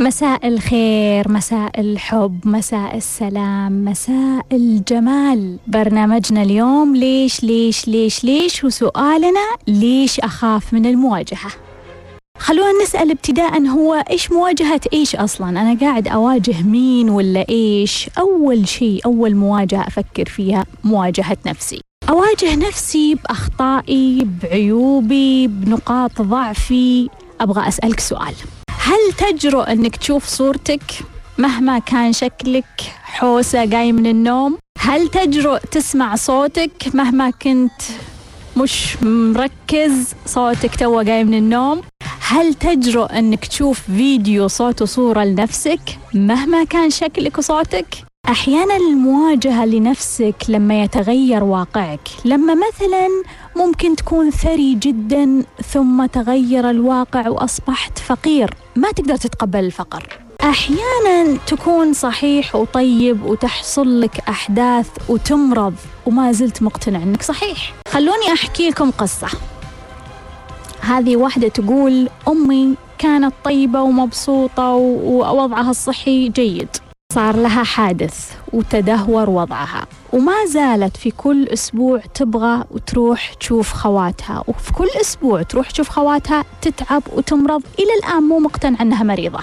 مساء الخير مساء الحب مساء السلام مساء الجمال. برنامجنا اليوم ليش ليش ليش ليش؟ وسؤالنا ليش أخاف من المواجهة؟ خلونا نسأل ابتداء هو إيش مواجهة إيش أصلا؟ أنا قاعد أواجه مين ولا إيش؟ أول شيء أول مواجهة أفكر فيها مواجهة نفسي. أواجه نفسي بأخطائي بعيوبي بنقاط ضعفي. أبغى أسألك سؤال. هل تجرؤ أنك تشوف صورتك مهما كان شكلك حوسة جاي من النوم؟ هل تجرؤ تسمع صوتك مهما كنت مش مركز؟ صوتك تو جاي من النوم؟ هل تجرؤ إنك تشوف فيديو صوت وصورة لنفسك مهما كان شكلك وصوتك؟ أحيانا المواجهة لنفسك لما يتغير واقعك. لما مثلا ممكن تكون ثري جدا ثم تغير الواقع وأصبحت فقير ما تقدر تتقبل الفقر. أحيانا تكون صحيح وطيب وتحصل لك أحداث وتمرض وما زلت مقتنع إنك صحيح. خلوني أحكي لكم قصة. هذه واحدة تقول أمي كانت طيبة ومبسوطة ووضعها الصحي جيد. صار لها حادث وتدهور وضعها. وما زالت في كل أسبوع تبغى وتروح تشوف خواتها. وفي كل أسبوع تروح تشوف خواتها تتعب وتمرض. إلى الآن مو مقتنعة أنها مريضة.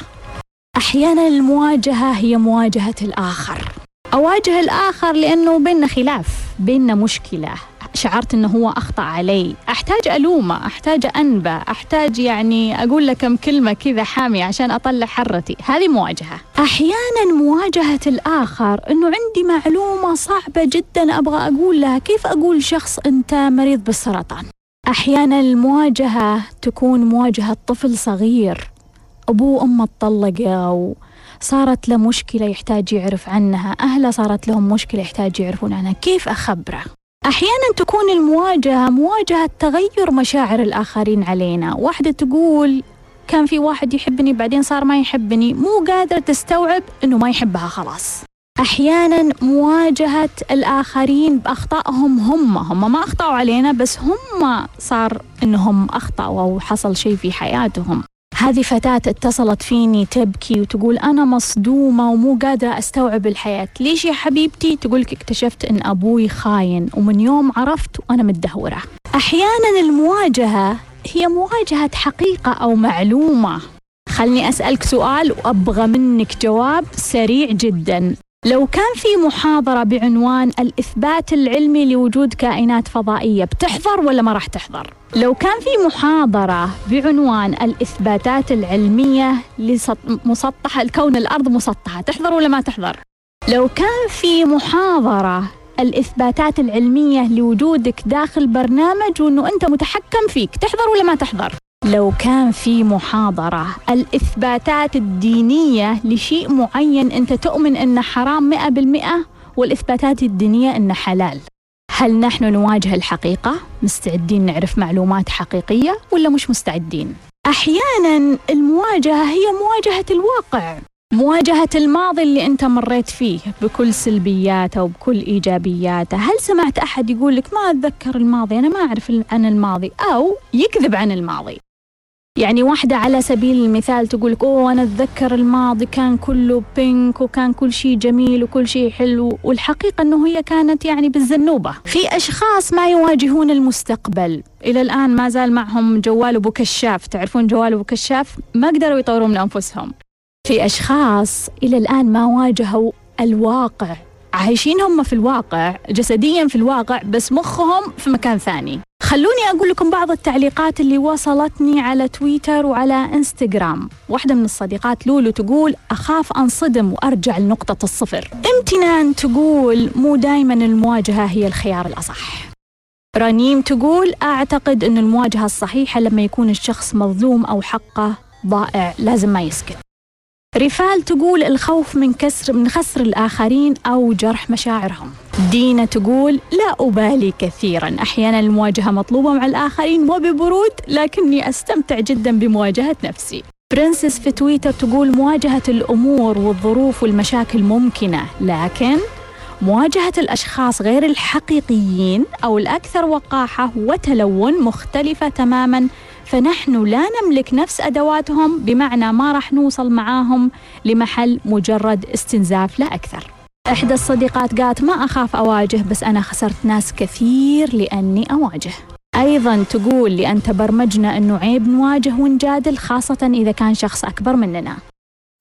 أحيانا المواجهة هي مواجهة الآخر. أواجه الآخر لأنه بيننا خلاف بيننا مشكلة. شعرت إنه هو أخطأ علي. أحتاج ألومه أحتاج أنبه أحتاج يعني أقول له كم كلمة كذا حامية عشان أطلع حرتي. هذه مواجهة. أحيانا مواجهة الآخر إنه عندي معلومة صعبة جدا أبغى أقول لها كيف أقول شخص أنت مريض بالسرطان؟ أحيانا المواجهة تكون مواجهة طفل صغير. أبوه وأمه طلقوا صارت له مشكلة يحتاج يعرف عنها أهله صارت لهم مشكلة يحتاج يعرفون عنها. كيف أخبره؟ أحيانا تكون المواجهة مواجهة تغير مشاعر الآخرين علينا. واحدة تقول كان في واحد يحبني بعدين صار ما يحبني. مو قادرة تستوعب أنه ما يحبها خلاص. أحيانا مواجهة الآخرين بأخطائهم هم هم ما أخطأوا علينا بس هم صار أنهم أخطأوا أو حصل شيء في حياتهم. هذه فتاة اتصلت فيني تبكي وتقول أنا مصدومة ومو قادرة أستوعب الحياة. ليش يا حبيبتي؟ تقولك اكتشفت أن أبوي خاين ومن يوم عرفت وأنا متدهورة أحيانا المواجهة هي مواجهة حقيقة أو معلومة. خلني أسألك سؤال وأبغى منك جواب سريع جدا. لو كان في محاضرة بعنوان الإثبات العلمي لوجود كائنات فضائية بتحضر ولا ما راح تحضر؟ لو كان في محاضرة بعنوان الإثباتات العلمية لمسطح الكون الأرض مسطحة تحضر ولا ما تحضر؟ لو كان في محاضرة الإثباتات العلمية لوجودك داخل برنامج وأنه أنت متحكم فيك تحضر ولا ما تحضر؟ لو كان في محاضرة الإثباتات الدينية لشيء معين أنت تؤمن أنه حرام مئة بالمئة والإثباتات الدينية أنه حلال. هل نحن نواجه الحقيقة؟ مستعدين نعرف معلومات حقيقية ولا مش مستعدين؟ أحيانا المواجهة هي مواجهة الواقع مواجهة الماضي اللي أنت مريت فيه بكل سلبياته وبكل إيجابياته. هل سمعت أحد يقول لك ما أتذكر الماضي؟ أنا ما أعرف عن الماضي. أو يكذب عن الماضي. يعني واحدة على سبيل المثال تقول لك أوه أنا أتذكر الماضي كان كله بينك وكان كل شيء جميل وكل شيء حلو. والحقيقة أنه هي كانت يعني بالزنوبة. في أشخاص ما يواجهون المستقبل. إلى الآن ما زال معهم جوال أبو كشاف. تعرفون جوال أبو كشاف؟ ما قدروا يطوروا من أنفسهم. في أشخاص إلى الآن ما واجهوا الواقع. عايشين هم في الواقع جسديا في الواقع بس مخهم في مكان ثاني. خلوني أقول لكم بعض التعليقات اللي وصلتني على تويتر وعلى إنستغرام. واحدة من الصديقات لولو تقول أخاف أنصدم وأرجع لنقطة الصفر. امتنان تقول مو دايما المواجهة هي الخيار الأصح. رنيم تقول أعتقد أن المواجهة الصحيحة لما يكون الشخص مظلوم أو حقه ضائع لازم ما يسكت. رفال تقول الخوف من كسر من خسر الآخرين أو جرح مشاعرهم. دينا تقول لا أبالي كثيرا. أحيانا المواجهة مطلوبة مع الآخرين وببرود لكني أستمتع جدا بمواجهة نفسي. برنسس في تويتر تقول مواجهة الأمور والظروف والمشاكل ممكنة لكن مواجهة الأشخاص غير الحقيقيين أو الأكثر وقاحة وتلون مختلفة تماما فنحن لا نملك نفس أدواتهم بمعنى ما راح نوصل معاهم لمحل مجرد استنزاف لا أكثر. إحدى الصديقات قالت ما أخاف أواجه بس أنا خسرت ناس كثير لأني أواجه. أيضا تقول لأن تبرمجنا أنه عيب نواجه ونجادل خاصة إذا كان شخص أكبر مننا.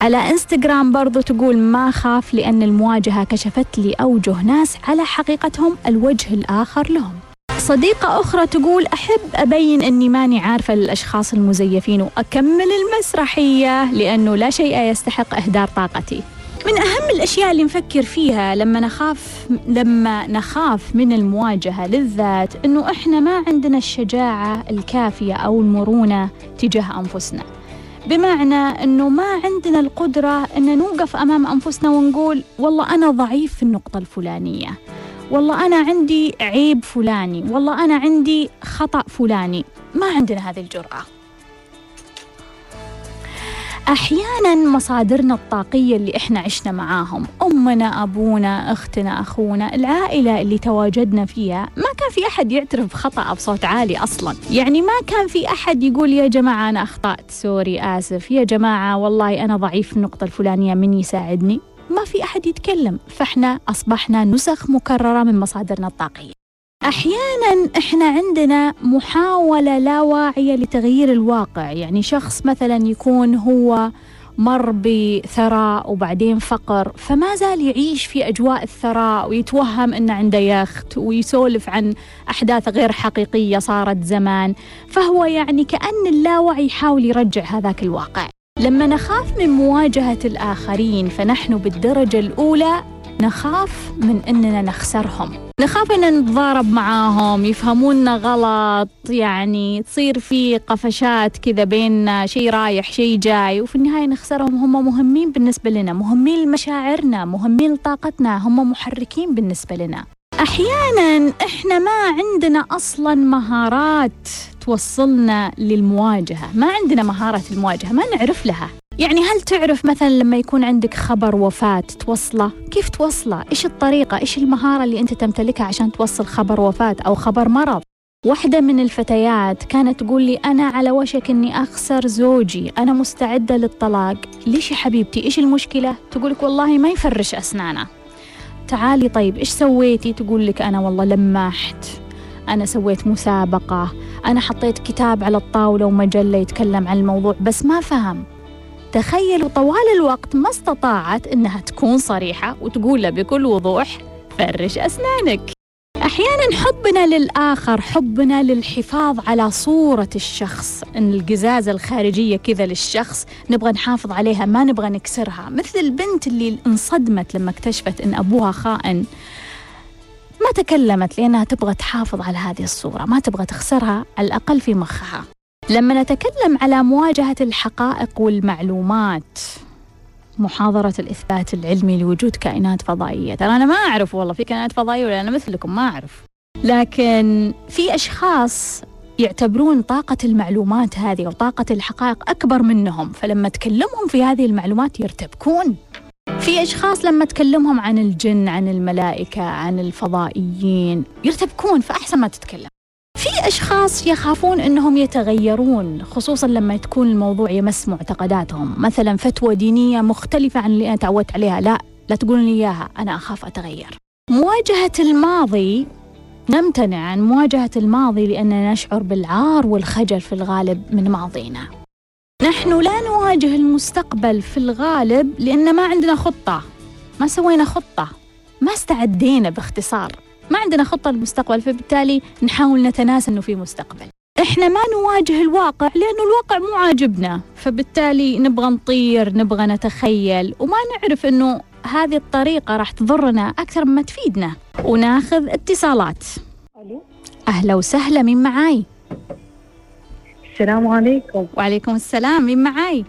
على إنستغرام برضو تقول ما خاف لأن المواجهة كشفت لي أوجه ناس على حقيقتهم الوجه الآخر لهم. صديقة أخرى تقول أحب أبين أني ماني عارفة الأشخاص المزيفين وأكمل المسرحية لأنه لا شيء يستحق إهدار طاقتي من أهم الأشياء اللي نفكر فيها لما نخاف لما نخاف من المواجهة للذات إنه إحنا ما عندنا الشجاعة الكافية أو المرونة تجاه أنفسنا. بمعنى إنه ما عندنا القدرة إن نوقف أمام أنفسنا ونقول والله أنا ضعيف في النقطة الفلانية. والله أنا عندي عيب فلاني، والله أنا عندي خطأ فلاني، ما عندنا هذه الجرأة. أحيانا مصادرنا الطاقية اللي إحنا عشنا معاهم أمنا أبونا أختنا أخونا العائلة اللي تواجدنا فيها ما كان في أحد يعترف بخطأ بصوت عالي أصلا. يعني ما كان في أحد يقول يا جماعة أنا أخطأت سوري آسف يا جماعة والله أنا ضعيف في النقطة الفلانية من يساعدني؟ ما في أحد يتكلم فإحنا أصبحنا نسخ مكررة من مصادرنا الطاقية. أحيانا إحنا عندنا محاولة لا واعية لتغيير الواقع يعني شخص مثلا يكون هو مر بثراء وبعدين فقر فما زال يعيش في أجواء الثراء ويتوهم إنه عنده يخت ويسولف عن أحداث غير حقيقية صارت زمان فهو يعني كأن اللاوعي يحاول يرجع هذاك الواقع. لما نخاف من مواجهة الآخرين فنحن بالدرجة الأولى نخاف من أننا نخسرهم. نخاف أن نتضارب معاهم يفهمونا غلط يعني تصير في قفشات كذا بيننا شيء رايح شيء جاي وفي النهاية نخسرهم. هم مهمين بالنسبة لنا مهمين لمشاعرنا مهمين لطاقتنا هم محركين بالنسبة لنا. أحيانا إحنا ما عندنا أصلا مهارات توصلنا للمواجهة ما عندنا مهارة المواجهة ما نعرف لها يعني هل تعرف مثلا لما يكون عندك خبر وفاة توصله؟ كيف توصله؟ إيش الطريقة؟ إيش المهارة اللي أنت تمتلكها عشان توصل خبر وفاة أو خبر مرض؟ واحدة من الفتيات كانت تقول لي أنا على وشك إني أخسر زوجي أنا مستعدة للطلاق ليش يا حبيبتي إيش المشكلة؟ تقول لك والله ما يفرش أسنانه تعالي طيب إيش سويتي؟ تقول لك أنا والله لمحت أنا سويت مسابقة. أنا حطيت كتاب على الطاولة ومجلة يتكلم عن الموضوع بس ما فهم. تخيلوا طوال الوقت ما استطاعت إنها تكون صريحة وتقول له بكل وضوح فرش أسنانك. أحيانا حبنا للآخر حبنا للحفاظ على صورة الشخص. إن القزازة الخارجية كذا للشخص نبغى نحافظ عليها ما نبغى نكسرها. مثل البنت اللي انصدمت لما اكتشفت إن أبوها خائن. ما تكلمت لأنها تبغى تحافظ على هذه الصورة ما تبغى تخسرها على الأقل في مخها. لما نتكلم على مواجهة الحقائق والمعلومات محاضرة الإثبات العلمي لوجود كائنات فضائية. ترى أنا ما أعرف والله في كائنات فضائية ولا أنا مثلكم ما أعرف. لكن في أشخاص يعتبرون طاقة المعلومات هذه وطاقة الحقائق أكبر منهم فلما تكلمهم في هذه المعلومات يرتبكون. في أشخاص لما تكلمهم عن الجن عن الملائكة عن الفضائيين يرتبكون فأحسن ما تتكلم. في أشخاص يخافون أنهم يتغيرون خصوصا لما تكون الموضوع يمس معتقداتهم. مثلا فتوى دينية مختلفة عن اللي أنا تعودت عليها. لا لا تقولون لي إياها أنا أخاف أتغير. مواجهة الماضي نمتنع عن مواجهة الماضي لأننا نشعر بالعار والخجل في الغالب من ماضينا. نحن لا نواجه المستقبل في الغالب لأن ما عندنا خطة. ما سوينا خطة. ما استعدينا باختصار. ما عندنا خطة للمستقبل فبالتالي نحاول نتناسى أنه في مستقبل. إحنا ما نواجه الواقع لأنه الواقع مو عاجبنا. فبالتالي نبغى نطير نبغى نتخيل وما نعرف إنه هذه الطريقة راح تضرنا أكثر مما تفيدنا. وناخذ اتصالات. ألو؟ أهلا وسهلا مين معاي؟ السلام عليكم. وعليكم السلام. مين معاي؟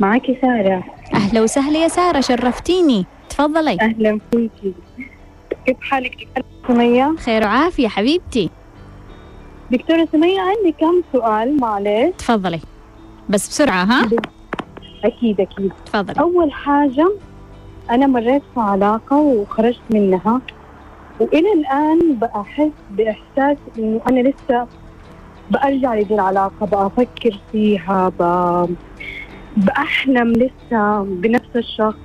معك سارة. أهلا وسهلا يا سارة شرفتيني. تفضلي. أهلا فيكي. كيف حالك؟ دكتورة سمية؟ خير وعافية حبيبتي. دكتورة سمية عندي كم سؤال معلش. تفضلي. بس بسرعة ها؟ أكيد أكيد. تفضلي. أول حاجة أنا مريت في علاقة وخرجت منها وإلى الآن بأحس بإحساس إنه أنا لسه برجع لدي العلاقة بأفكر فيها ب... بأحلم لسه بنفس الشخص.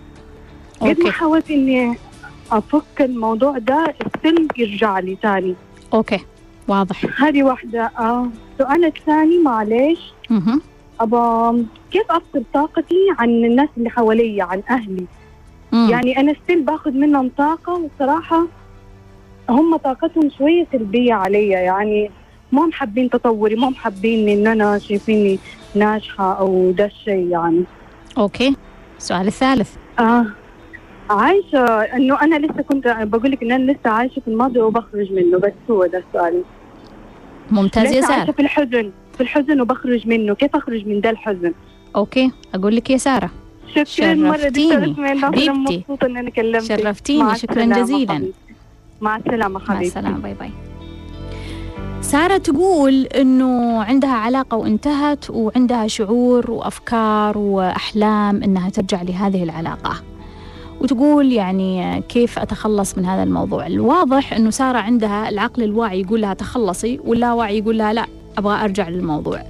قد ما حاولت إني أفك الموضوع ده still يرجع لي تاني. okay. واضح. هذه واحدة. آه السؤال الثاني معلش مهم. أبا كيف أفصل طاقتي عن الناس اللي حواليا عن أهلي؟ مم. يعني أنا still باخذ منهم طاقة وصراحة هم طاقتهم شوية سلبية عليا. يعني ما هم حابين تطوري ما هم حابين إن أنا شايفيني ناجحة أو ده الشيء يعني. okay. السؤال الثالث. آه. عايشة إنه أنا لسه كنت بقول لك إن أنا لسه عايشة في الماضي وبخرج منه بس هو ده السؤال. ممتاز يا لسه عايشة سارة في الحزن؟ في الحزن وبخرج منه كيف أخرج من ده الحزن؟ okay. أقول لك يا سارة. شكرا مرة شرفتيني. دكتورة حبيبتي. مبسوطة إن أنا كلمتك شرفتيني. مع شكرا جزيلا. مع السلامة مع حبيبتي. السلامة bye bye. سارة تقول إنه عندها علاقة وانتهت وعندها شعور وأفكار وأحلام إنها ترجع لهذه العلاقة. وتقول يعني كيف أتخلص من هذا الموضوع؟ الواضح إنه سارة عندها العقل الواعي يقول لها تخلصي واللاواعي يقول لها لا أبغى أرجع للموضوع.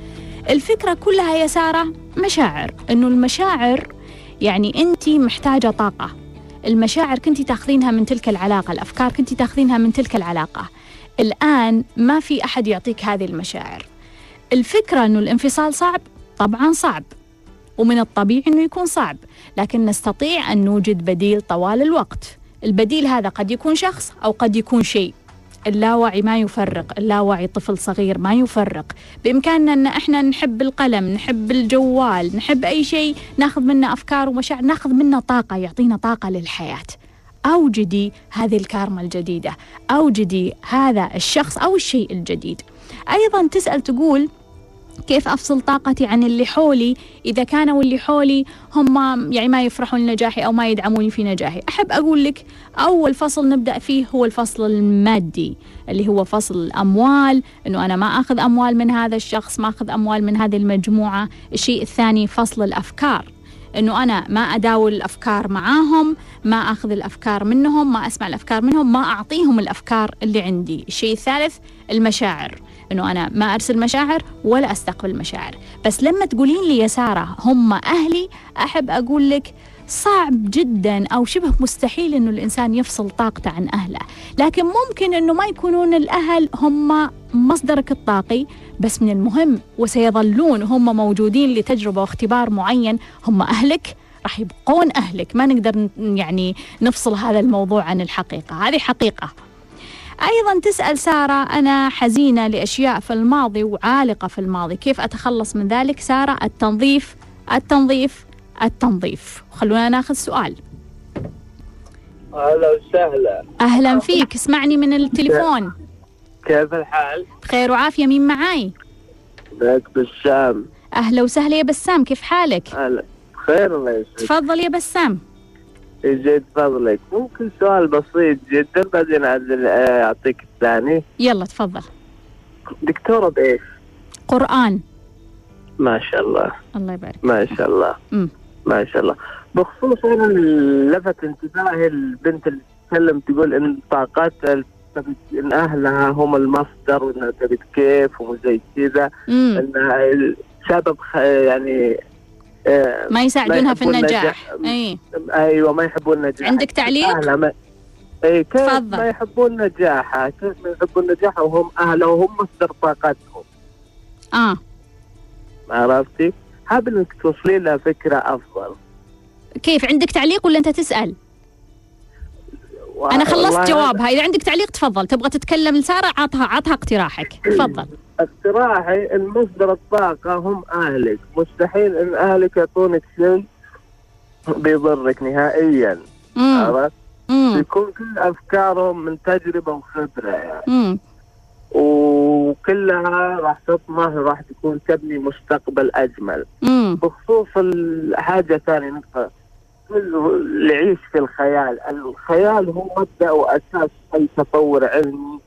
الفكرة كلها يا سارة مشاعر إنه المشاعر يعني انت محتاجة طاقة. المشاعر كنتي تاخذينها من تلك العلاقة الأفكار كنتي تاخذينها من تلك العلاقة. الآن ما في أحد يعطيك هذه المشاعر. الفكرة أنه الانفصال صعب؟ طبعا صعب. ومن الطبيعي أنه يكون صعب. لكن نستطيع أن نوجد بديل طوال الوقت. البديل هذا قد يكون شخص أو قد يكون شيء. اللاوعي ما يفرق. اللاوعي طفل صغير ما يفرق. بإمكاننا أن إحنا نحب القلم نحب الجوال نحب أي شيء ناخذ منه أفكار ومشاعر ناخذ منه طاقة يعطينا طاقة للحياة. أوجدي هذه الكارما الجديدة أوجدي هذا الشخص أو الشيء الجديد. أيضا تسأل تقول كيف أفصل طاقتي عن اللي حولي؟ إذا كانوا اللي حولي هم يعني ما يفرحون لنجاحي أو ما يدعموني في نجاحي. أحب أقول لك أول فصل نبدأ فيه هو الفصل المادي اللي هو فصل الأموال أنه أنا ما أخذ أموال من هذا الشخص ما أخذ أموال من هذه المجموعة. الشيء الثاني فصل الأفكار. إنه أنا ما أداول الأفكار معاهم ما أخذ الأفكار منهم ما أسمع الأفكار منهم ما أعطيهم الأفكار اللي عندي. الشيء الثالث المشاعر. إنه أنا ما أرسل مشاعر ولا أستقبل مشاعر. بس لما تقولين لي يا سارة هم أهلي أحب أقول لك صعب جدا أو شبه مستحيل إنه الإنسان يفصل طاقته عن أهله. لكن ممكن إنه ما يكونون الأهل هم مصدرك الطاقي. بس من المهم وسيظلون هم موجودين لتجربة واختبار معين هم أهلك راح يبقون أهلك. ما نقدر يعني نفصل هذا الموضوع عن الحقيقة. هذه حقيقة. أيضا تسأل سارة أنا حزينة لأشياء في الماضي وعالقة في الماضي. كيف أتخلص من ذلك؟ سارة التنظيف التنظيف التنظيف. خلونا ناخذ سؤال. أهلا وسهلا. أهلا فيك. اسمعني من التليفون. كيف الحال؟ بخير وعافية مين معاي؟ معك بسام. أهلا وسهلا يا بسام كيف حالك؟ هلا. بخير الله يسعدك. تفضل يا بسام. يزيد فضلك. ممكن سؤال بسيط جدا بعدين آه، أعطيك الثاني. يلا تفضل. دكتورة بإيش؟ قرآن. ما شاء الله. الله يبارك. ما شاء الله. ما شاء الله. بخصوص أنا لفت انتباهي البنت اللي تتكلم تقول إن طاقات إن أهلها هم المصدر وإنها تبي كيف وزي كذا. انها السبب خ- يعني آه، ما يساعدونها في النجاح. النجاح. اي أيوه ما يحبون النجاح عندك تعليق؟ ما... اي كيف؟ تفضل. ما يحبون نجاحها. كيف ما يحبون نجاحها وهم أهلها وهم مصدر طاقتهم. آه. عرفتي؟ حابب انك توصلي لها فكرة أفضل. كيف؟ عندك تعليق ولا أنت تسأل؟ أنا خلصت جوابها إذا عندك تعليق تفضل. تبغى تتكلم لسارة عطها عطها اقتراحك. تفضل. اقتراحي إن مصدر الطاقة هم أهلك. مستحيل إن أهلك يعطونك شيء بيضرك نهائيا. عرفت؟ يكون كل أفكارهم من تجربة وخبرة. يعني امم وكلها راح تطمح راح تكون تبني مستقبل أجمل. امم بخصوص الحاجة ثانية نقطة. كله يعيش في الخيال. الخيال هو مبدأ وأساس أي تطور علمي.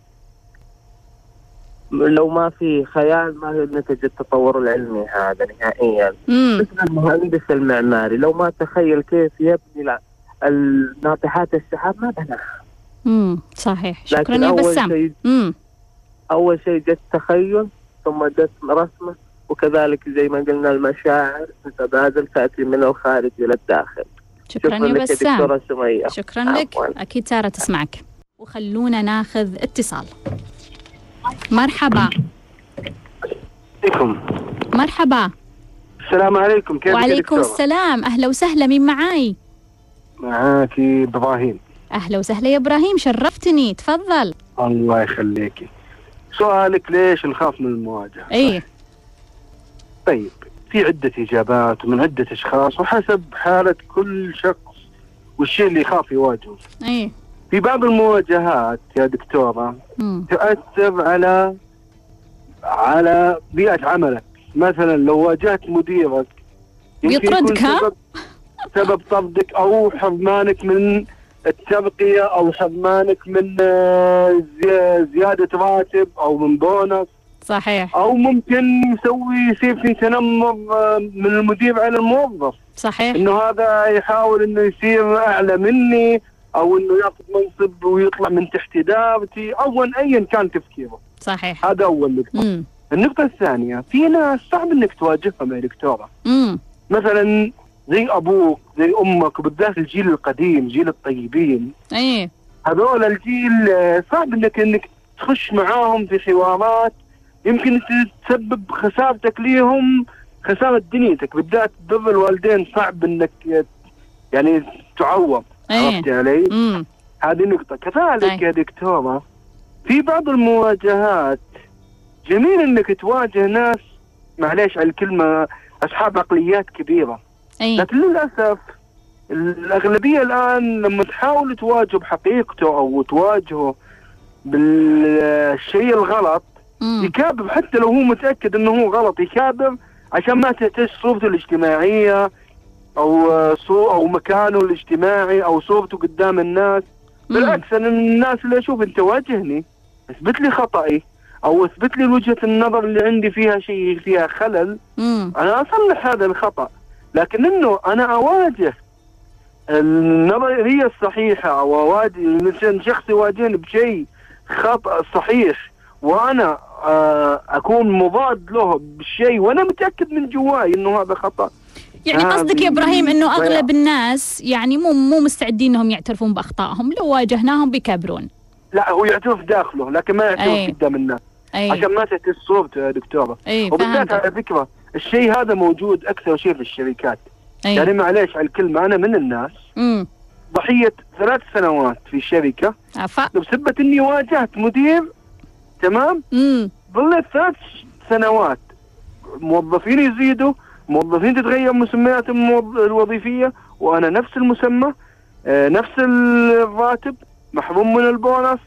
لو ما في خيال ما نتج التطور العلمي هذا نهائيا. مثل المهندس المعماري لو ما تخيل كيف يبني لا- الناطحات السحاب ما بناها. امم صحيح. شكرا لكن يا بسام. أول شيء جت تخيل ثم دسم رسمة وكذلك زي ما قلنا المشاعر تتبادل تأتي من الخارج إلى الداخل. شكرا يا لك بسام دكتورة سمية. شكرا لك. عفواً. أكيد سارة تسمعك. وخلونا ناخذ اتصال. مرحبا. عليكم. مرحبا. السلام عليكم. كيف وعليكم السلام. أهلا وسهلا. مين معاي؟ معاكي إبراهيم. أهلا وسهلا يا إبراهيم. شرفتني. تفضل. الله يخليكي. سؤالك ليش نخاف من المواجهة؟ إيه. طيب. في عدة إجابات ومن عدة أشخاص وحسب حالة كل شخص والشيء اللي يخاف يواجهه إيه في بعض المواجهات يا دكتورة مم. تؤثر على على بيئة عملك مثلا لو واجهت مديرك ها؟ سبب سبب طردك أو حرمانك من الترقيه أو حرمانك من آه، زي- زيادة راتب أو من بونص صحيح. أو ممكن يسوي يصير في تنمر آه، من المدير على الموظف. صحيح. إنه هذا يحاول إنه يصير أعلى مني أو إنه يأخذ منصب ويطلع من تحت إدارتي أو ايا كان تفكيره. صحيح. هذا اول نقطه مم. النقطة الثانية في ناس صعب إنك تواجههم يا دكتورة. مم. مثلا زي أبوك زي أمك وبالذات الجيل القديم جيل الطيبين. إيه. هذول الجيل آه، صعب انك إنك تخش معاهم في حوارات يمكن تسبب خسارتك ليهم خسارة دنيتك بالذات بر الوالدين صعب إنك يعني تعوض إيه عرفت علي؟ مم. هذه نقطة كذلك طيب. يا دكتورة في بعض المواجهات جميل إنك تواجه ناس معليش على الكلمة أصحاب عقليات كبيرة إيه لكن للأسف الأغلبية الآن لما تحاول تواجه بحقيقته أو تواجهه بالشيء الغلط. يكابر حتى لو هو متأكد إنه هو غلط يكابر عشان ما تهتز صورته الاجتماعية أو صو أو مكانه الاجتماعي أو صورته قدام الناس. بالعكس أنا من الناس اللي أشوف أنت واجهني أثبت لي خطأي أو أثبت لي وجهة النظر اللي عندي فيها شيء فيها خلل مم. أنا أصلح هذا الخطأ لكن إنه أنا أواجه النظريه الصحيحة أو أواجه شخص يواجهني بشيء خطأ صحيح وأنا أكون مضاد له بالشيء وأنا متأكد من جواي إنه هذا خطأ. يعني هذه قصدك يا إبراهيم إنه. أغلب الناس يعني مو مو مستعدين إنهم يعترفون بأخطائهم لو واجهناهم بيكبرون لا هو يعترف داخله لكن ما يعترف أي. قدام الناس. أي. عشان ما تهتز صورته يا دكتورة. أي وبالذات على فكرة الشيء هذا موجود أكثر شيء في الشركات. يعني اي معليش على الكلمة أنا من الناس ضحيه ثلاث سنوات في شركه عفا بسبة إني واجهت مدير تمام؟ امم ظلت ثلاث سنوات. موظفين يزيدوا موظفين تتغير مسمياتهم الموظ- الوظيفية وأنا نفس المسمى آه، نفس الراتب محروم من البونص.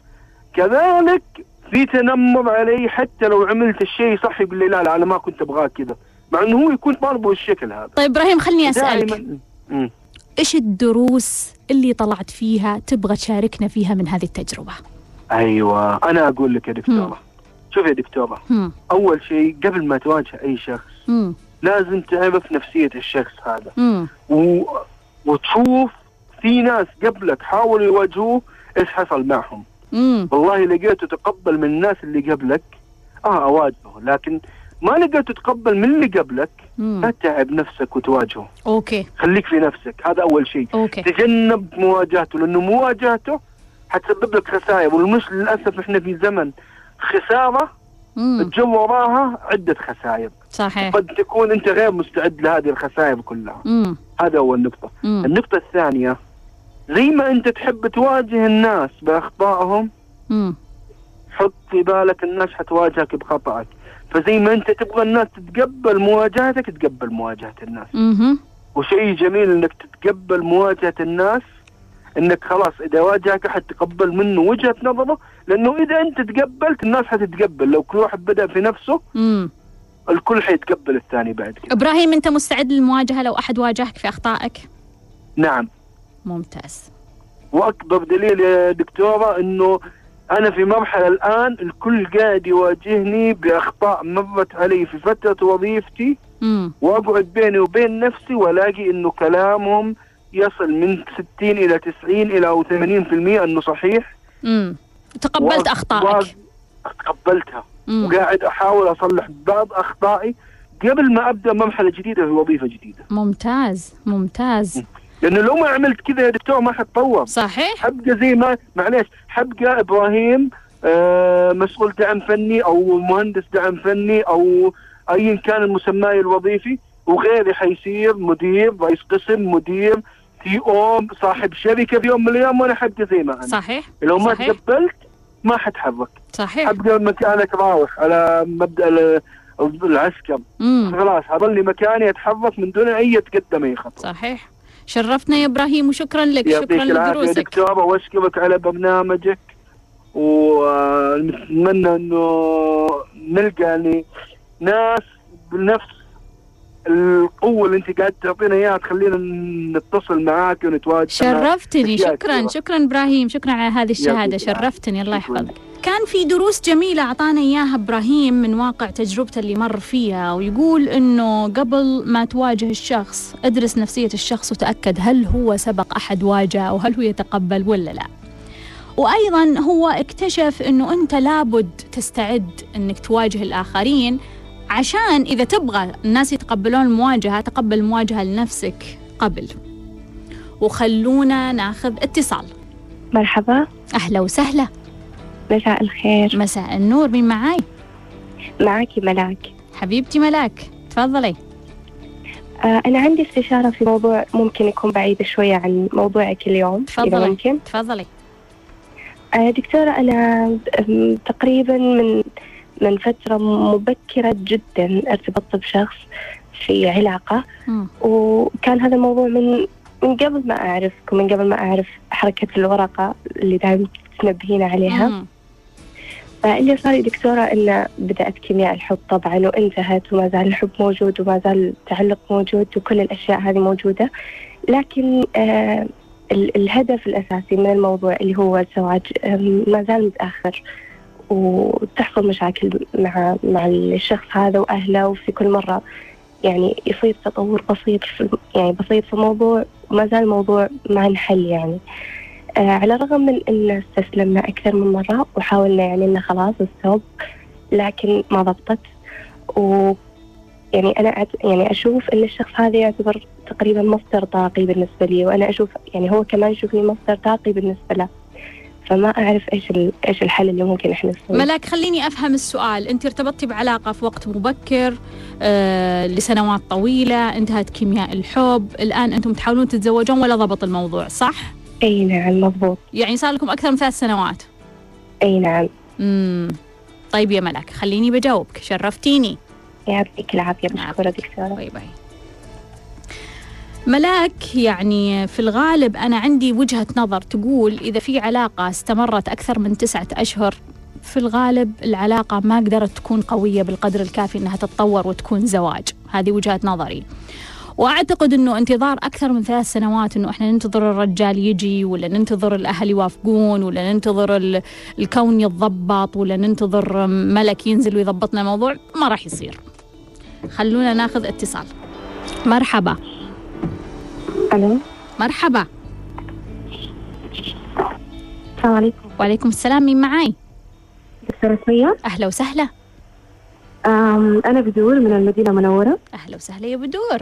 كذلك في تنمر علي حتى لو عملت الشيء صح يقول لي لا لا أنا ما كنت ابغاه كذا. مع إنه هو يكون طالبه بالشكل هذا. طيب إبراهيم خلني أسألك. إيش الدروس اللي طلعت فيها تبغى تشاركنا فيها من هذه التجربة؟ أيوه. أنا أقول لك يا دكتورة شوف يا دكتورة أول شيء قبل ما تواجه أي شخص لازم تعرف نفسية الشخص هذا. و... وتشوف في ناس قبلك حاولوا يواجهوه إيش حصل معهم. امم والله لقيته تقبل من الناس اللي قبلك. آه أواجهه لكن ما لقيته تقبل من اللي قبلك. لا تتعب نفسك وتواجهه. okay. خليك في نفسك هذا أول شيء. okay. تجنب مواجهته لأنه مواجهته حتسبب لك خسائر والمش للأسف إحنا في زمن خسارة تجو وراها عدة خسائر. صحيح. قد تكون أنت غير مستعد لهذه الخسائر كلها. امم هذا اول نقطة امم النقطة الثانية زي ما أنت تحب تواجه الناس بأخطائهم حط في بالك الناس حتواجهك بخطأك. فزي ما أنت تبغى الناس تتقبل مواجهتك تقبل مواجهة الناس. امم وشيء جميل إنك تتقبل مواجهة الناس إنك خلاص إذا واجهك أحد تقبل منه وجهة نظره لأنه إذا أنت تقبلت الناس حتتقبل. لو كل واحد بدأ في نفسه امم الكل حيتقبل الثاني بعد. كده إبراهيم أنت مستعد للمواجهة؟ لو أحد واجهك في أخطائك؟ نعم. ممتاز. وأكبر دليل يا دكتورة إنه أنا في مرحلة الآن الكل قاعد يواجهني بأخطاء مرت علي في فترة وظيفتي. امم وأقعد بيني وبين نفسي وألاقي إنه كلامهم يصل من 60 إلى 90 إلى أو 80% إنه صحيح. امم تقبلت أخطائك. تقبلتها. مم. وقاعد أحاول أصلح بعض أخطائي قبل ما أبدأ مرحلة جديدة في وظيفة جديدة. ممتاز ممتاز. لأنه لو ما عملت كذا يا دكتور ما حتطور. صحيح. حبقى زي ما معليش حبقى إبراهيم آه مسؤول دعم فني أو مهندس دعم فني أو ايا كان المسمى الوظيفي. وغيري حيصير مدير رئيس قسم مدير تي أو صاحب شركة. في يوم من الأيام وأنا حبقى زي ما أنا. صحيح. لو ما. تقبلت ما حتحرك. صحيح. حبقى مكانك راوح على مبدأ ال- العسكر. خلاص هظلي مكاني أتحرك من دون أي تقدم أي خطوة. صحيح. شرفتنا يا إبراهيم وشكرا لك. شكرا لدروسك. دكتوره وأشكرك على برنامجك. ونتمنى إنه نلقى يعني ناس بنفس القوة اللي انت قاعد تعطينا إياها تخلينا نتصل معاك ونتواجد. شرفتني شكرا. شكرا إبراهيم شكرا على هذه الشهادة. شرفتني الله. يحفظك كان في دروس جميلة أعطانا إياها إبراهيم من واقع تجربته اللي مر فيها ويقول إنه قبل ما تواجه الشخص ادرس نفسية الشخص وتأكد هل هو سبق أحد واجه أو هل هو يتقبل ولا لا وأيضا هو اكتشف إنه أنت لابد تستعد إنك تواجه الآخرين عشان إذا تبغى الناس يتقبلون المواجهة تقبل المواجهة لنفسك قبل. وخلونا ناخذ اتصال. مرحبا. أهلا وسهلا. مساء الخير. مساء النور مين معاي؟ معك ملاك. حبيبتي ملاك تفضلي. آه أنا عندي استشارة في موضوع ممكن يكون بعيد شوية عن موضوعك اليوم إذا تفضلي ممكن. تفضلي. آه دكتورة أنا تقريبا من من فترة مبكرة جدا ارتبطت بشخص في علاقة مم. وكان هذا الموضوع من من قبل ما أعرفك ومن قبل ما أعرف حركة الورقة اللي دائما تنبهين عليها مم. فاللي صار يا دكتورة إن بدأت كيمياء الحب طبعا وانتهت وما زال الحب موجود وما زال التعلق موجود وكل الأشياء هذه موجودة لكن آه ال- الهدف الأساسي من الموضوع اللي هو الزواج آم، ما زال متأخر وتحصل مشاكل مع مع الشخص هذا وأهله وفي كل مرة يعني يصير تطور بسيط في يعني بسيط في الموضوع وما زال الموضوع ما انحل يعني آه على الرغم من إن استسلمنا أكثر من مرة وحاولنا يعني إنه خلاص ستوب لكن ما ضبطت و يعني أنا. يعني أشوف إن الشخص هذا يعتبر تقريبا مصدر طاقي بالنسبة لي وأنا أشوف يعني هو كمان يشوفني مصدر طاقي بالنسبة له فما أعرف إيش. إيش الحل اللي ممكن إحنا نسويه ملاك خليني أفهم السؤال أنت ارتبطتي بعلاقة في وقت مبكر آه لسنوات طويلة انتهت كيمياء الحب الآن أنتم تحاولون تتزوجون ولا ضبط الموضوع صح؟ أي نعم مضبوط يعني صار لكم أكثر من ثلاث سنوات أي نعم مم. طيب يا ملاك خليني بجاوبك شرفتيني يعطيك العافية. مشكوره دكتورة باي باي ملاك يعني في الغالب أنا عندي وجهة نظر تقول إذا في علاقة استمرت أكثر من تسعة أشهر في الغالب العلاقة ما قدرت تكون قوية بالقدر الكافي أنها تتطور وتكون زواج. هذه وجهة نظري. وأعتقد إنه انتظار أكثر من ثلاث سنوات إنه إحنا ننتظر الرجال يجي ولا ننتظر الأهل يوافقون ولا ننتظر ال- الكون يتضبط ولا ننتظر ملك ينزل ويضبطنا الموضوع ما راح يصير. خلونا ناخذ اتصال. مرحبا. ألو؟ مرحبا. السلام عليكم. وعليكم السلام مين معاي؟ دكتورة سميه أهلا وسهلا. أم، أنا بدور من المدينة المنورة. أهلا وسهلا يا بدور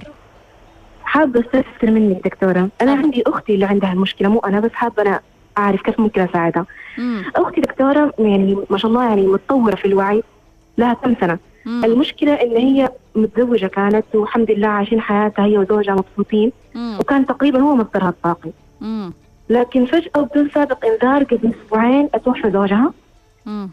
حابة استفسر منك دكتورة. أنا آه. عندي أختي اللي عندها المشكلة مو أنا بس حابة أنا أعرف كيف ممكن أساعدها. أختي دكتورة يعني ما شاء الله يعني متطورة في الوعي لها كم سنة؟ مم. المشكلة إن هي متزوجة كانت والحمد لله عايشين حياتها هي وزوجها مبسوطين مم. وكان تقريبا هو مصدرها الطاقي مم. لكن فجأة وبدون سابق إنذار قبل أسبوعين أتوفى زوجها مم.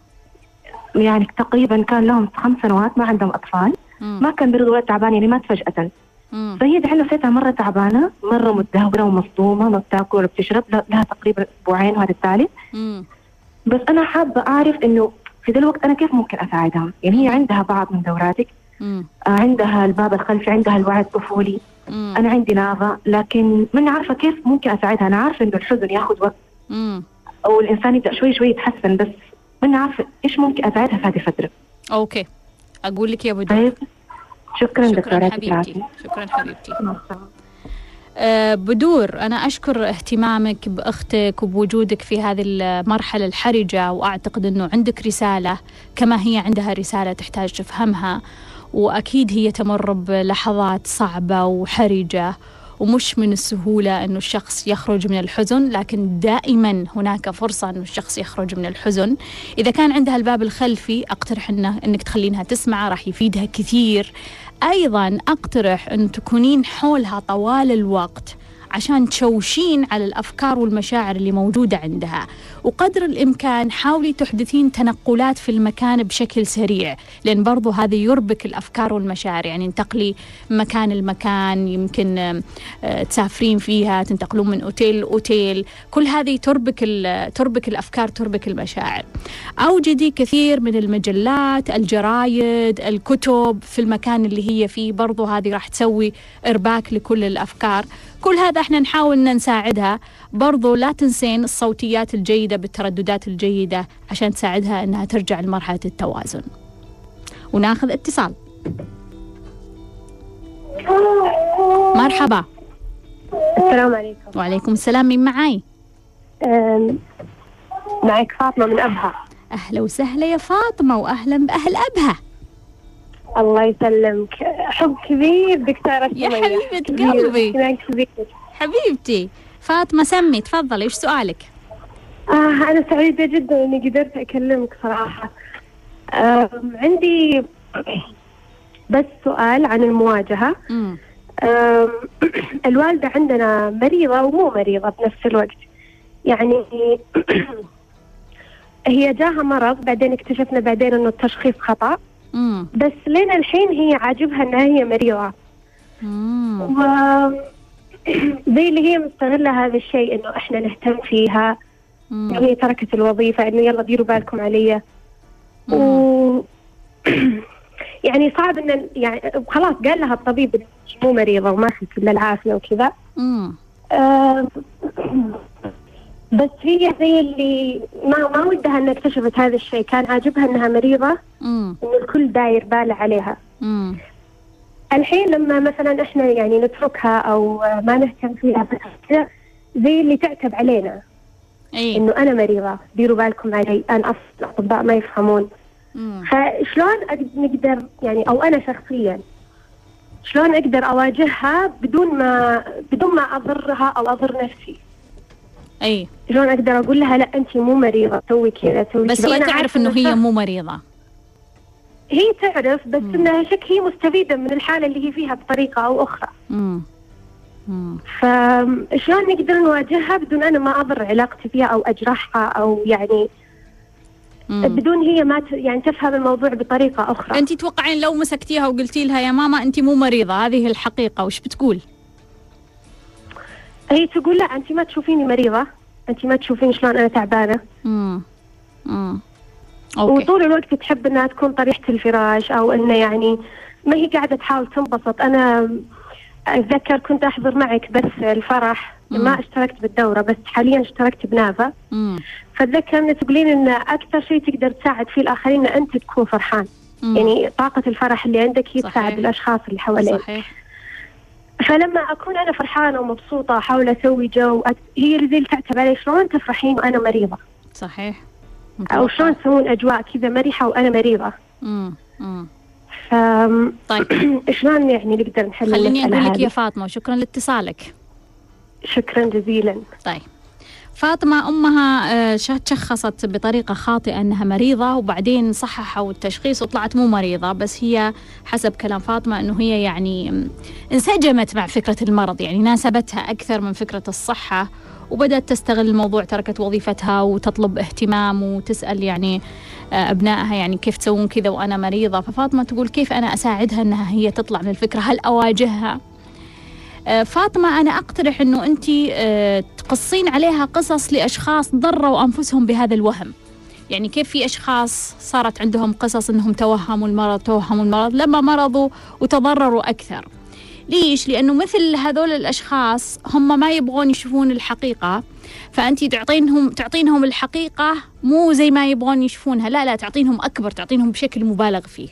يعني تقريبا كان لهم خمس سنوات ما عندهم أطفال مم. ما كان برضو ولا تعبان يعني مات فجأة مم. فهي دحين نفسيتها مرة تعبانة مرة متدهورة ومصدومة ما بتاكل ولا بتشرب لها تقريبا أسبوعين وهذا الثالث. بس أنا حابة أعرف إنه في ذا الوقت أنا كيف ممكن أساعدها؟ يعني هي عندها بعض من دوراتك مم. آه، عندها الباب الخلفي عندها الوعي الطفولي. مم. أنا عندي نافا لكن ماني عارفة كيف ممكن أساعدها؟ أنا عارفة إنه الحزن ياخذ وقت. مم. أو الإنسان يبدأ شوي شوي يتحسن بس ماني عارفة إيش ممكن أساعدها في هذه الفترة. okay. أقول لك يا بدور طيب. شكرا شكرا دكتورة حبيبتي. شكرا حبيبتي. بدور. أنا أشكر اهتمامك بأختك وبوجودك في هذه المرحلة الحرجة وأعتقد أنه عندك رسالة كما هي عندها رسالة تحتاج تفهمها. وأكيد هي تمر بلحظات صعبة وحرجة ومش من السهولة أنه الشخص يخرج من الحزن لكن دائما هناك فرصة أنه الشخص يخرج من الحزن. إذا كان عندها الباب الخلفي أقترح أنه أنك تخلينها تسمع راح يفيدها كثير. أيضا أقترح أن تكونين حولها طوال الوقت. عشان تشوشين على الأفكار والمشاعر اللي موجودة عندها. وقدر الإمكان حاولي تحدثين تنقلات في المكان بشكل سريع لأن برضو هذا يربك الأفكار والمشاعر. يعني انتقلي مكان المكان يمكن آه، تسافرين فيها تنتقلون من أوتيل لأوتيل. كل هذه تربك تربك الأفكار تربك المشاعر. أوجدي كثير من المجلات الجرايد الكتب في المكان اللي هي فيه. برضو هذه راح تسوي إرباك لكل الأفكار. كل هذا إحنا نحاول إن نساعدها. برضو لا تنسين الصوتيات الجيدة بالترددات الجيدة عشان تساعدها إنها ترجع لمرحلة التوازن. وناخذ اتصال. مرحبا. السلام عليكم. وعليكم السلام. مين معاي؟ معك فاطمة من أبها. أهلا وسهلا يا فاطمة وأهلا بأهل أبها. الله يسلمك. حب كبير دكتورة يا سمية. حبيبة قلبي. كبير. حبيبتي. فاطمة سمي تفضلي إيش سؤالك؟ آه أنا سعيدة جدا إني قدرت أكلمك صراحة. آم، عندي بس سؤال عن المواجهة. آم، الوالدة عندنا مريضة ومو مريضة بنفس الوقت. يعني هي جاها مرض بعدين اكتشفنا بعدين إنه التشخيص خطأ. مم. بس لين الحين هي عاجبها إنها هي مريضة مم. و زي اللي هي مستغلة هذا الشيء إنه إحنا نهتم فيها مم. هي تركت الوظيفة إنه يلا ديروا بالكم علي مم. و يعني صعب إن يعني خلاص قال لها الطبيب مو مريضة وما فيك إلا العافية وكذا. آه، بس هي زي اللي ما ما ودها إنها اكتشفت هذا الشيء كان عاجبها إنها مريضة مم. انه الكل داير باله عليها. مم. الحين لما مثلا إحنا يعني نتركها أو ما نهتم فيها زي اللي تعتب علينا. إي. إنه أنا مريضة ديروا بالكم علي أنا أصلا الاطباء ما يفهمون. مم. فشلون نقدر يعني أو أنا شخصيا شلون أقدر أواجهها بدون ما بدون ما أضرها أو أضر نفسي؟ إي. شلون أقدر أقول لها لا انت مو مريضة سوي كذا سوي بس هي تعرف إنه هي مو مريضة. هي تعرف بس مم. إنها شك هي مستفيدة من الحالة اللي هي فيها بطريقة أو أخرى مم. مم. فشلون نقدر نواجهها بدون أنا ما أضر علاقتي فيها أو أجرحها أو يعني مم. بدون هي ما ت... يعني تفهم الموضوع بطريقة أخرى انت تتوقعين لو مسكتيها وقلتي لها يا ماما انت مو مريضة هذه الحقيقة وش بتقول هي تقول لا انت ما تشوفيني مريضة انت ما تشوفين شلون أنا تعبانة مم. مم. أوكي وطول الوقت تحب إنها تكون طريحة الفراش أو إنه يعني ما هي قاعدة تحاول تنبسط أنا أتذكر كنت أحضر معك بس الفرح مم. ما اشتركت بالدورة بس حاليا اشتركت بنافا. فأتذكر ان تقولين إن أكثر شيء تقدر تساعد فيه الآخرين إن أنت تكون فرحان مم. يعني طاقة الفرح اللي عندك هي صحيح. تساعد الأشخاص اللي حواليك صحيح فلما أكون أنا فرحانة ومبسوطة أحاول أسوي جو. هي اللي تعتب علي شلون تفرحين وأنا مريضة صحيح أو شلون تسوون اجواء كذا مرحه وأنا مريضة. مم. مم. ف طيب. شلون يعني نقدر نحل خليني أقول لك يا هذه؟ فاطمة وشكرا لاتصالك. شكرا جزيلا. طيب. فاطمة أمها آه، تشخصت بطريقة خاطئة أنها مريضة وبعدين صححوا التشخيص وطلعت مو مريضة بس هي حسب كلام فاطمة أنه هي يعني انسجمت مع فكرة المرض يعني ناسبتها أكثر من فكرة الصحة. وبدأت تستغل الموضوع تركت وظيفتها وتطلب اهتمام وتسأل يعني آه، أبنائها يعني كيف تسوون كذا وأنا مريضة. ففاطمة تقول كيف أنا أساعدها أنها هي تطلع من الفكرة؟ هل أواجهها؟ آه، فاطمة أنا أقترح أنه أنت آه، تقصين عليها قصص لأشخاص ضروا أنفسهم بهذا الوهم. يعني كيف في أشخاص صارت عندهم قصص أنهم توهموا المرض توهموا المرض لما مرضوا وتضرروا أكثر. ليش؟ لأنه مثل هذول الأشخاص هم ما يبغون يشوفون الحقيقة. فأنت تعطينهم تعطينهم الحقيقة مو زي ما يبغون يشوفونها. لا لا تعطينهم أكبر تعطينهم بشكل مبالغ فيه.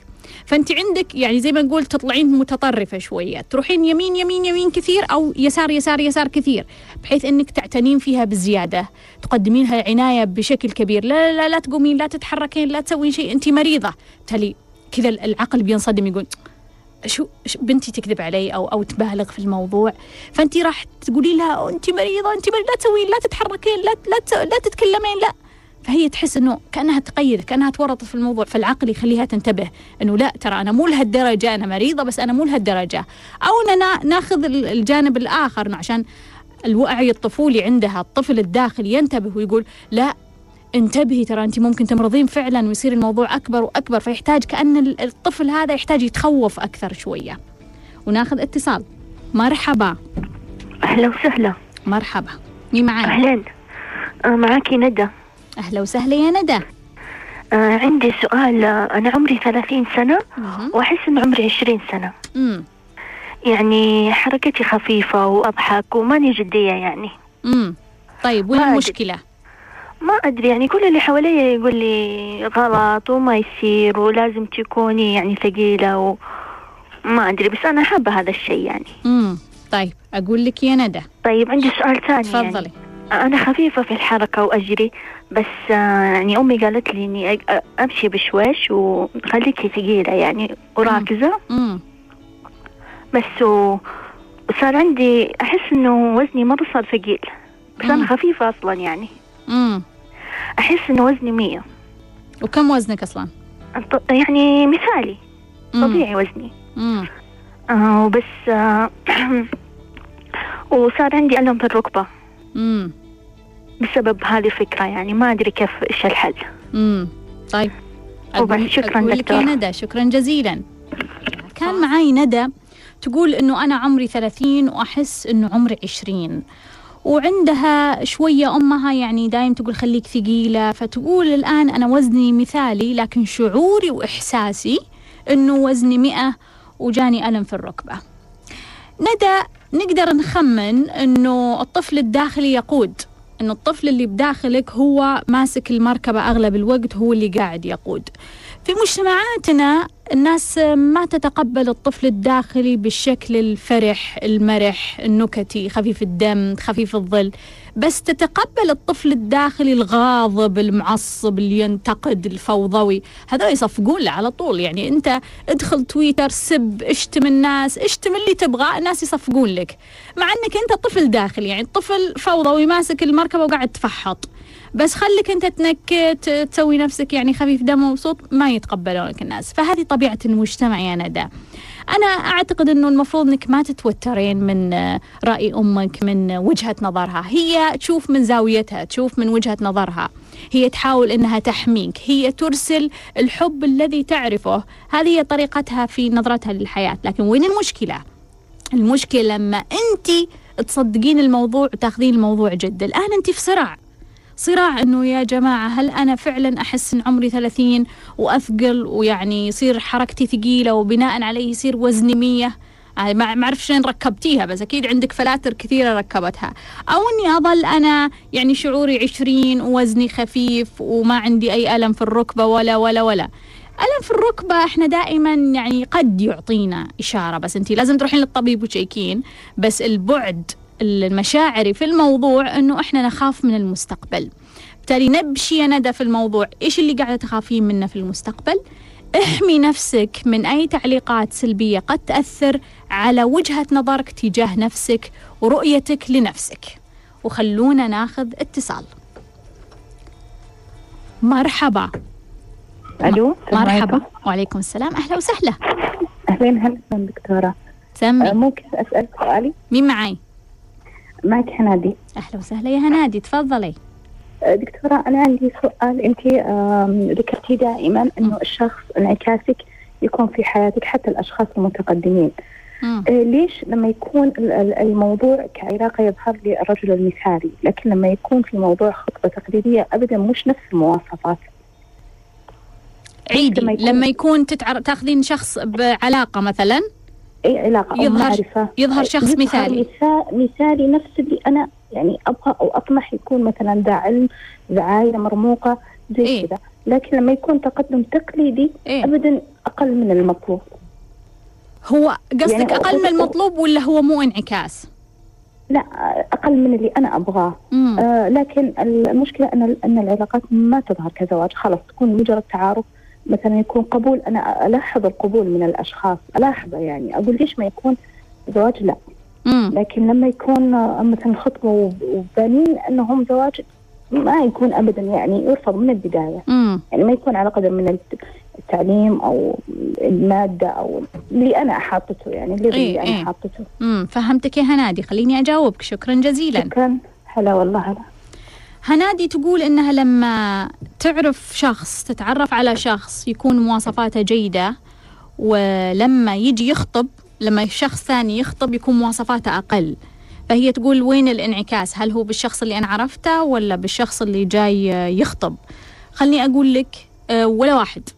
فأنت عندك يعني زي ما نقول تطلعين متطرفة شوية. تروحين يمين يمين يمين كثير أو يسار يسار يسار كثير بحيث إنك تعتنين فيها بزيادة. تقدمين لها عناية بشكل كبير. لا لا لا, لا تقومين لا تتحركين لا تسوين شيء. أنت مريضة. بالتالي كذا العقل بينصدم يقول شو بنتي تكذب علي أو أو تبالغ في الموضوع فانت راح تقولي لها انت مريضة انت مريضة لا تسوين لا تتحركين لا لا لا تتكلمين لا. فهي تحس إنه كأنها تقيد كأنها تورطت في الموضوع فالعقل يخليها تنتبه إنه لا ترى أنا مو لهالدرجة أنا مريضة بس أنا مو لهالدرجة. أو اننا ناخذ ال- الجانب الآخر عشان الوعي الطفولي عندها الطفل الداخلي ينتبه ويقول لا انتبهي ترى انت ممكن تمرضين فعلا ويصير الموضوع أكبر وأكبر فيحتاج كأن ال- الطفل هذا يحتاج يتخوف أكثر شوية. وناخذ اتصال. مرحبا. أهلا وسهلا. مرحبا. مين معاي أهلين آه معاكي ندى. أهلا وسهلا يا ندى. آه عندي سؤال. آه أنا عمري ثلاثين سنة مهم. وأحس إن عمري عشرين سنة. امم يعني حركتي خفيفة وأضحك وماني جدية يعني. امم طيب وين. المشكلة؟ ما أدري يعني كل اللي حواليا يقول لي غلط وما يصير ولازم تكوني يعني ثقيلة و ما أدري بس أنا حابة هذا الشيء يعني. امم طيب أقول لك يا ندى طيب عندي سؤال ثاني تفضلي. يعني أنا خفيفة في الحركة وأجري بس آه يعني أمي قالت لي إني أمشي بشويش وخليكي ثقيلة يعني وراكزة. امم بس و... وصار عندي أحس إنه وزني مرة صار ثقيل بس مم. أنا خفيفة أصلا يعني. امم أحس إنه وزني مية. وكم وزنك أصلا؟ يعني مثالي. مم. طبيعي وزني. امم آه وبس آه وصار عندي ألم في الركبة. امم بسبب هذه الفكرة يعني ما أدري كيف إيش الحل. امم طيب. وبس، شكراً لك يا. ندى شكرا جزيلا. كان معاي ندى تقول إنه أنا عمري 30 وأحس إنه عمري 20 وعندها شوية أمها يعني دايم تقول خليك ثقيلة فتقول الآن أنا وزني مثالي لكن شعوري وإحساسي أنه وزني مئة وجاني ألم في الركبة. ندى نقدر نخمن أنه الطفل الداخلي يقود أنه الطفل اللي بداخلك هو ماسك المركبة أغلب الوقت هو اللي قاعد يقود. في مجتمعاتنا الناس ما تتقبل الطفل الداخلي بالشكل الفرح المرح النكتي خفيف الدم خفيف الظل. بس تتقبل الطفل الداخلي الغاضب المعصب اللي ينتقد الفوضوي. هذا يصفقون له على طول. يعني انت ادخل تويتر سب اشتم الناس اشتم اللي تبغاه الناس يصفقون لك. مع انك انت طفل داخلي. يعني طفل فوضوي ماسك المركبة وقاعد تفحط. بس خليك أنت تنكت تسوي نفسك يعني خفيف. دم ومبسوط ما يتقبلونك الناس. فهذه طبيعة المجتمع يا ندى. أنا أعتقد إنه المفروض إنك ما تتوترين من رأي أمك من وجهة نظرها. هي تشوف من زاويتها تشوف من وجهة نظرها. هي تحاول إنها تحميك. هي ترسل الحب الذي تعرفه. هذه هي طريقتها في نظرتها للحياة. لكن وين المشكلة؟ المشكلة لما انت تصدقين الموضوع وتاخذين الموضوع جد. الآن انت في صراع. صراع إنه يا جماعة هل أنا فعلا أحس إن عمري 30 وأثقل ويعني يصير حركتي ثقيلة وبناء عليه يصير وزني 100 آه، ما أعرف شلون ركبتيها بس أكيد عندك فلاتر كثيرة ركبتها. أو إني أظل أنا يعني شعوري 20 ووزني خفيف وما عندي أي ألم في الركبة ولا ولا ولا. ألم في الركبة إحنا دائما يعني قد يعطينا إشارة بس انت لازم تروحين للطبيب وتشيكين بس البعد المشاعري في الموضوع إنه إحنا نخاف من المستقبل. بالتالي نبشي يا ندى في الموضوع إيش اللي قاعدة تخافين منه في المستقبل؟ احمي نفسك من أي تعليقات سلبية قد تأثر على وجهة نظرك تجاه نفسك ورؤيتك لنفسك. وخلونا ناخذ اتصال. مرحبا. ألو مرحبا. عليكم. وعليكم السلام. أهلا وسهلا. اهلين هلا دكتورة. آه، سمي ممكن أسألك سؤالي؟ مين معي معك حنادي أهلا وسهلا يا هنادي تفضلي. آه، دكتورة أنا عندي سؤال. أنت آم، ذكرتي دائما إنه الشخص انعكاسك يكون في حياتك حتى الأشخاص المتقدمين. مم. آه، ليش لما يكون ال- ال- الموضوع كعلاقة يظهر لي الرجل المثالي لكن لما يكون في موضوع خطبة تقليدية ابدا مش نفس المواصفات؟ عيدي لما يكون- لما يكون تتعر... تاخذين شخص بعلاقة مثلا؟ اي علاقة؟ أو يظهر- معرفة. يظهر شخص مثالي. مثا- مثالي نفس اللي أنا يعني أبغى أو أطمح يكون مثلا ذا علم ذا عائله مرموقة زي إيه. كذا. لكن لما يكون تقدم تقليدي إيه؟ ابدا أقل من المطلوب. هو قصدك يعني أقل من أو- المطلوب ولا هو مو انعكاس؟ لا أقل من اللي أنا أبغاه. آه لكن المشكلة أن أن العلاقات ما تظهر كزواج. خلاص تكون مجرد تعارف. مثلا يكون قبول أنا ألاحظ القبول من الأشخاص ألاحظه يعني أقول ليش ما يكون زواج؟ لا. امم لكن لما يكون مثلا خطبه وب- وبانين أنهم زواج ما يكون ابدا يعني يرفض من البداية. امم يعني ما يكون على قدر من الت- التعليم أو المادة أو اللي أنا حاطته يعني اللي, إيه، اللي إيه. أنا حاطته. امم فهمتك يا هنادي خليني أجاوبك. شكرا جزيلا. شكرا. هلا والله. هلا هنادي تقول إنها لما تعرف شخص تتعرف على شخص يكون مواصفاته جيدة ولما يجي يخطب لما شخص ثاني يخطب يكون مواصفاته أقل. فهي تقول وين الانعكاس؟ هل هو بالشخص اللي أنا عرفته ولا بالشخص اللي جاي يخطب؟ خلني أقول لك آه، ولا واحد.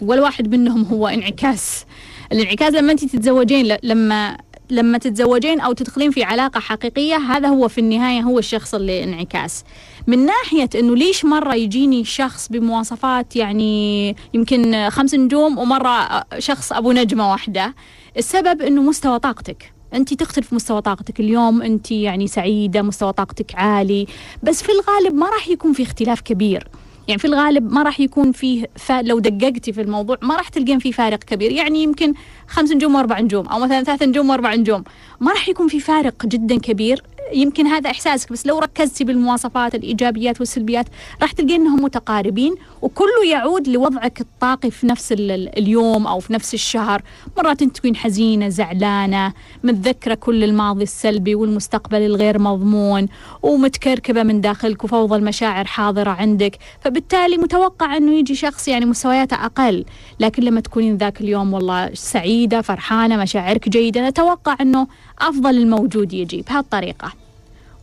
ولا واحد منهم هو انعكاس. الانعكاس لما انت تتزوجين لما لما تتزوجين أو تدخلين في علاقة حقيقية هذا هو في النهاية هو الشخص اللي انعكاس من ناحية إنه ليش مرة يجيني شخص بمواصفات يعني يمكن خمس نجوم ومرة شخص أبو نجمة واحدة السبب إنه مستوى طاقتك. أنت تختلف مستوى طاقتك اليوم أنت يعني سعيدة مستوى طاقتك عالي بس في الغالب ما راح يكون في اختلاف كبير. يعني في الغالب ما راح يكون فيه. لو دققتي في الموضوع ما راح تلقين فيه فارق كبير يعني يمكن خمس نجوم وأربع نجوم أو مثلا ثلاث نجوم وأربع نجوم ما راح يكون في فارق جدا كبير يمكن هذا إحساسك بس لو ركزتي بالمواصفات الإيجابيات والسلبيات راح تلقين إنهم متقاربين وكله يعود لوضعك الطاقي في نفس ال- ال- اليوم أو في نفس الشهر. مرات أنت تكون حزينة زعلانة متذكرة كل الماضي السلبي والمستقبل الغير مضمون ومتكركبة من داخلك وفوضى المشاعر حاضرة عندك. فبالتالي متوقع إنه يجي شخص يعني مستوياته أقل. لكن لما تكونين ذاك اليوم والله سعيدة فرحانة مشاعرك جيدة نتوقع إنه أفضل الموجود يجي بهالطريقة.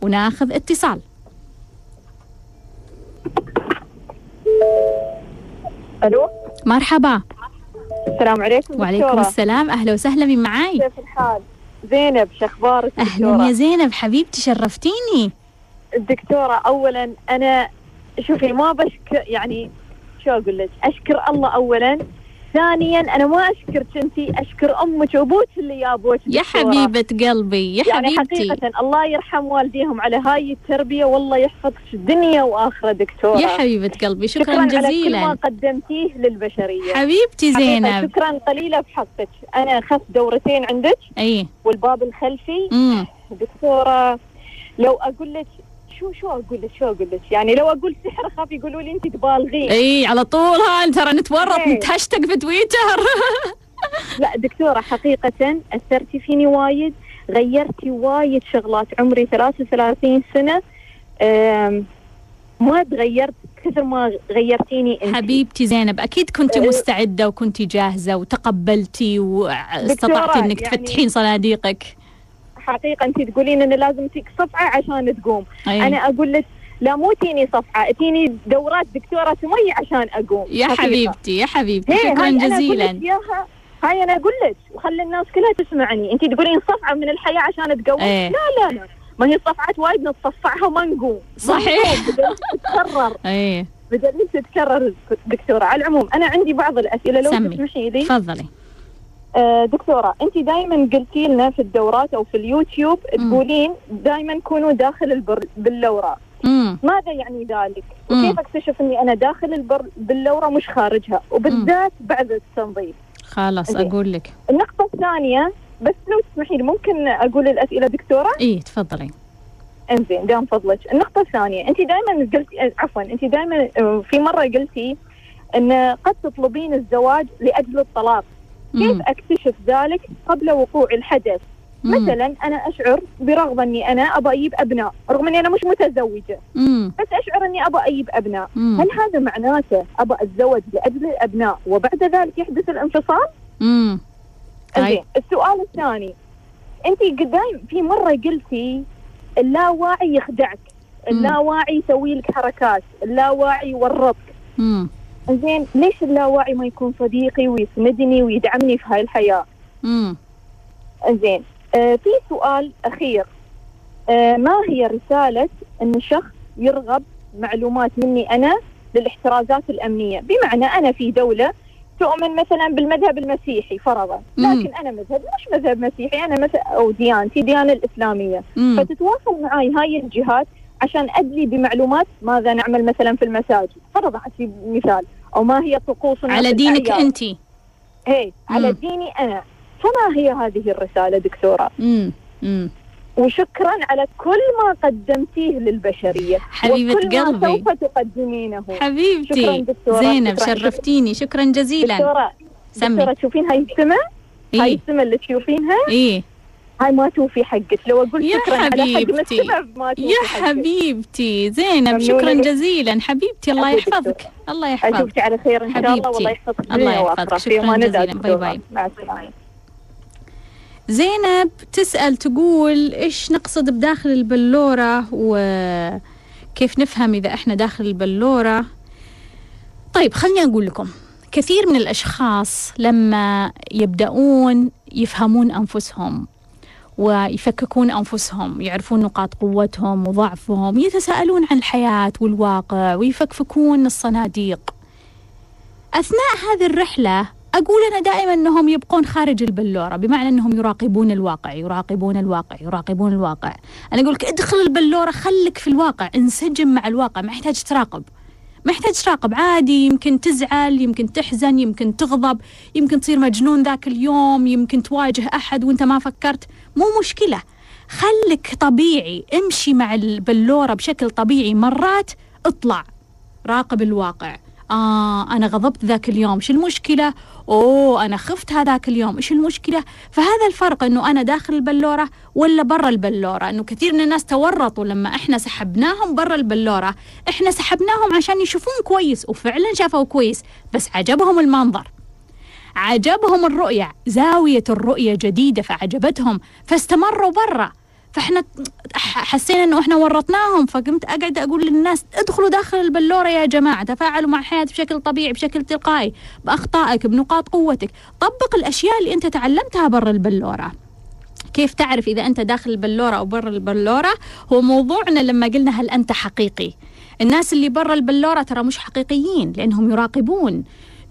وناخذ اتصال. ألو؟ مرحبا. السلام عليكم وعليكم دكتورة. السلام. أهلا وسهلا من معاي؟ كيف الحال؟ زينب شخبارك أهلا؟ يا زينب حبيبتي شرفتيني. الدكتورة اولا أنا شوفي ما بشكر يعني شو أقول لك؟ أشكر الله اولا ثانيا أنا ما اشكرك انت أشكر أمك وأبوك اللي جابوك يا. حبيبة قلبي يا يعني حبيبتي. حقيقة الله يرحم والديهم على هاي التربية والله يحفظك دنيا وآخرة دكتورة. يا حبيبة قلبي شكرا, على كل ما جزيلا قدمتيه للبشرية. حبيبتي زينب. شكرا قليلة بحقك. أنا أخذت دورتين عندك أي. والباب الخلفي. امم دكتورة لو أقول لك شو شو أقول لك شو أقول لك؟ يعني لو أقول سحر أخاف يقولوا لي أنت تبالغين. إي على طول. ها ترى نتورط. نتهشتك في تويتر. لا دكتورة حقيقة أثرتي فيني وايد. غيرتي وايد شغلات. عمري 33 سنة. أم، ما تغيرت كثر ما غيرتيني انت. حبيبتي زينب أكيد كنت أه. مستعدة وكنت جاهزة وتقبلتي واستطعتي إنك يعني- تفتحين صناديقك. حقيقة انت تقولين ان لازم تيك صفعة عشان تقوم. أي. أنا أقول لك لا مو تيني صفعة تيني دورات دكتورة سمية عشان أقوم. يا حقيقة. حبيبتي يا حبيبتي شكرا جزيلا. هاي أنا أقول لك وخلي الناس كلها تسمعني. انت تقولين صفعة من الحياة عشان تقوم؟ إيه. لا لا لا. ما هي الصفعات وايد نتصفعها وما نقوم. صحيح. تتكرر. اي بدل تتكرر دكتورة. على العموم أنا عندي بعض الأسئلة لو سمي. تسمحي لي. تفضلي. دكتورة أنت دائما قلتي لنا في الدورات أو في اليوتيوب مم. تقولين دائما كونوا داخل البر باللورة امم ماذا يعني ذلك؟ مم. وكيف أكتشف أني أنا داخل البر باللورة مش خارجها وبالذات بعد التنظيف خلاص. أقول لك النقطة الثانية بس لو تسمحي لي ممكن أقول الأسئلة دكتورة؟ اي تفضلي إنزين دام فضلك النقطة الثانية أنت دائما قلتي آه، عفوا أنت دائما آه، في مرة قلتي أن قد تطلبين الزواج لأجل الطلاق كيف مم. أكتشف ذلك قبل وقوع الحدث؟ مم. مثلا أنا أشعر برغبه أني أنا ابى أجيب أبناء رغم أني أنا مش متزوجة مم. بس أشعر أني ابى أجيب أبناء مم. هل هذا معناته أبى أتزوج لأجل الأبناء وبعد ذلك يحدث الانفصال؟ امم السؤال الثاني انت قدام في مرة قلتي اللاواعي يخدعك اللاواعي يسوي لك حركات اللاواعي يورطك زين ليش اللاواعي ما يكون صديقي ويسندني ويدعمني في هاي الحياة؟ امم زين. آه في سؤال أخير. آه ما هي رسالة أن شخص يرغب معلومات مني أنا للاحترازات الأمنية؟ بمعنى أنا في دولة تؤمن مثلا بالمذهب المسيحي فرضا. لكن أنا مذهب مش مذهب مسيحي أنا مثلا أو ديانتي ديانه الإسلامية. مم. فتتواصل معي هاي الجهات عشان أدلي بمعلومات ماذا نعمل مثلا في المساجد. فرضا أعطي مثال. أو ما هي طقوسنا على دينك. أنت. هي على مم. ديني أنا. فما هي هذه الرسالة دكتورة؟ امم امم وشكرا على كل ما قدمتيه للبشرية. حبيبة وكل ما قلبي. سوف تقدمينه. شكراً حبيبتي دكتورة، زينب شكراً. شرفتيني. شكرا جزيلا. دكتورة سمي دكتورة تشوفين هاي السمه هاي إيه. السمه اللي تشوفينها؟ إيه. هاي ما توفي حقك لو أقول يا شكرا على حبيبتي. السمه ما توفي يا حقك. حبيبتي زينب شكرا. جزيلا حبيبتي الله يحفظك الله يحفظك اشوفك على خير إن شاء الله. والله يحفظك الله يحفظك. شكراً جزيلاً. باي. باي. مع السلامة زينب تسأل تقول إيش نقصد بداخل البلورة وكيف نفهم إذا إحنا داخل البلورة طيب خلني أقول لكم كثير من الأشخاص لما يبدأون يفهمون أنفسهم ويفككون أنفسهم يعرفون نقاط قوتهم وضعفهم يتساءلون عن الحياة والواقع ويفكفكون الصناديق. أثناء هذه الرحلة أقول أنا دائما أنهم يبقون خارج البلورة بمعنى أنهم يراقبون الواقع يراقبون الواقع يراقبون الواقع. أنا أقول لك ادخل البلورة خلك في الواقع انسجم مع الواقع ما يحتاج تراقب. ما يحتاج تراقب عادي يمكن تزعل يمكن تحزن يمكن تغضب يمكن تصير مجنون ذاك اليوم يمكن تواجه أحد وأنت ما فكرت. مو مشكلة. خلك طبيعي امشي مع البلورة بشكل طبيعي مرات اطلع. راقب الواقع. آه أنا غضبت ذاك اليوم شو المشكلة؟ أوه أنا خفت هذاك اليوم إيش المشكلة؟ فهذا الفرق أنه أنا داخل البلورة ولا برا البلورة؟ أنه كثير من الناس تورطوا لما إحنا سحبناهم برا البلورة. إحنا سحبناهم عشان يشوفون كويس وفعلا شافوا كويس بس عجبهم المنظر. عجبهم الرؤية زاوية الرؤية جديدة فعجبتهم فاستمروا برا. فإحنا حسينا إنه إحنا ورطناهم فقمت أقعد أقول للناس ادخلوا داخل البلورة يا جماعة تفاعلوا مع الحياة بشكل طبيعي بشكل تلقائي بأخطائك بنقاط قوتك. طبق الأشياء اللي أنت تعلمتها برا البلورة. كيف تعرف إذا أنت داخل البلورة أو برا البلورة؟ هو موضوعنا لما قلنا هل أنت حقيقي. الناس اللي برا البلورة ترى مش حقيقيين لأنهم يراقبون.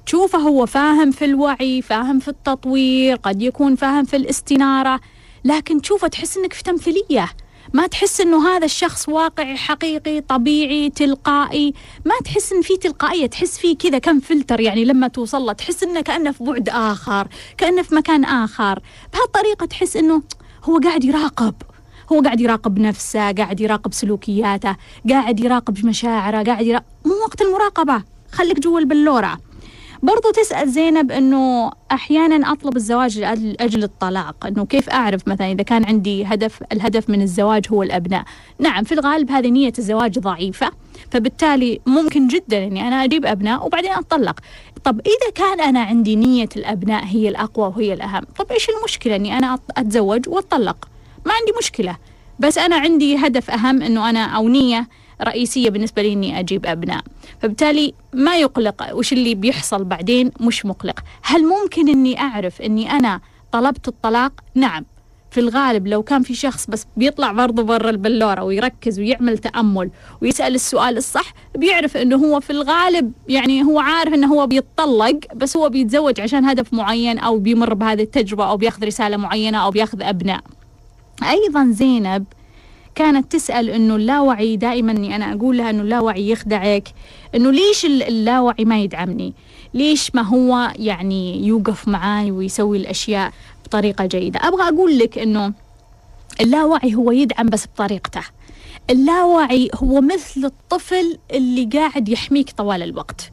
تشوفه هو فاهم في الوعي فاهم في التطوير قد يكون فاهم في الاستنارة. لكن تشوفه تحس إنك في تمثيلية. ما تحس إنه هذا الشخص واقعي حقيقي طبيعي تلقائي. ما تحس إن في تلقائية تحس فيه كذا كم فلتر يعني لما توصل له. تحس إنه كأنه في بعد آخر كأنه في مكان آخر. بهالطريقة تحس إنه هو قاعد يراقب. هو قاعد يراقب نفسه قاعد يراقب سلوكياته قاعد يراقب مشاعره قاعد يراقب مو وقت المراقبة. خليك جوا البلوره برضو تسأل زينب أنه أحيانا أطلب الزواج لأجل أجل الطلاق أنه كيف أعرف مثلا إذا كان عندي هدف الهدف من الزواج هو الأبناء؟ نعم في الغالب هذه نية الزواج ضعيفة فبالتالي ممكن جدا أني أنا أجيب أبناء وبعدين أطلق طب إذا كان أنا عندي نية الأبناء هي الأقوى وهي الأهم طب إيش المشكلة أني أنا أط- أتزوج وأطلق ما عندي مشكلة بس أنا عندي هدف أهم أنه أنا أو نية رئيسية بالنسبة لي إني أجيب أبناء. فبالتالي ما يقلق وش اللي بيحصل بعدين مش مقلق. هل ممكن إني أعرف إني أنا طلبت الطلاق؟ نعم. في الغالب لو كان في شخص بس بيطلع برضه برا البلورة ويركز ويعمل تأمل ويسأل السؤال الصح بيعرف إنه هو في الغالب يعني هو عارف إنه هو بيتطلق بس هو بيتزوج عشان هدف معين أو بيمر بهذه التجربة أو بياخذ رسالة معينة أو بياخذ أبناء. أيضا زينب كانت تسأل إنه اللاوعي دائما إني أنا أقول لها إنه اللاوعي يخدعك إنه ليش ال- اللاوعي ما يدعمني؟ ليش ما هو يعني يوقف معاي ويسوي الأشياء بطريقة جيدة؟ أبغى أقول لك إنه اللاوعي هو يدعم بس بطريقته. اللاوعي هو مثل الطفل اللي قاعد يحميك طوال الوقت.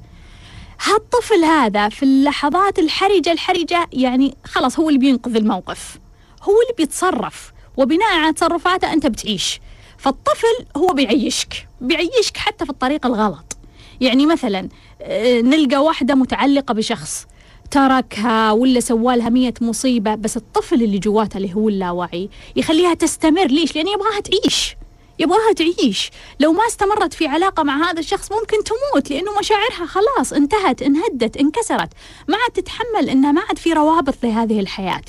هالطفل هذا في اللحظات الحرجة الحرجة يعني خلاص هو اللي بينقذ الموقف. هو اللي بيتصرف. وبناء على تصرفاته أنت بتعيش. فالطفل هو بيعيشك بيعيشك حتى في الطريق الغلط. يعني مثلا آه، نلقى واحدة متعلقة بشخص تركها ولا سوالها مية مصيبة بس الطفل اللي جواتها اللي هو اللاوعي يخليها تستمر. ليش؟ لأن يبغاها تعيش يبغاها تعيش. لو ما استمرت في علاقة مع هذا الشخص ممكن تموت لأنه مشاعرها خلاص انتهت انهدت انكسرت. ما عاد تتحمل أنها ما عاد في روابط لهذه الحياة.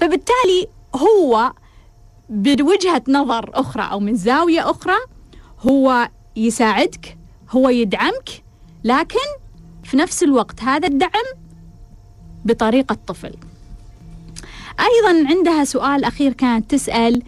فبالتالي هو بوجهة نظر أخرى أو من زاوية أخرى هو يساعدك هو يدعمك لكن في نفس الوقت هذا الدعم بطريقة طفل. أيضا عندها سؤال أخير كانت تسأل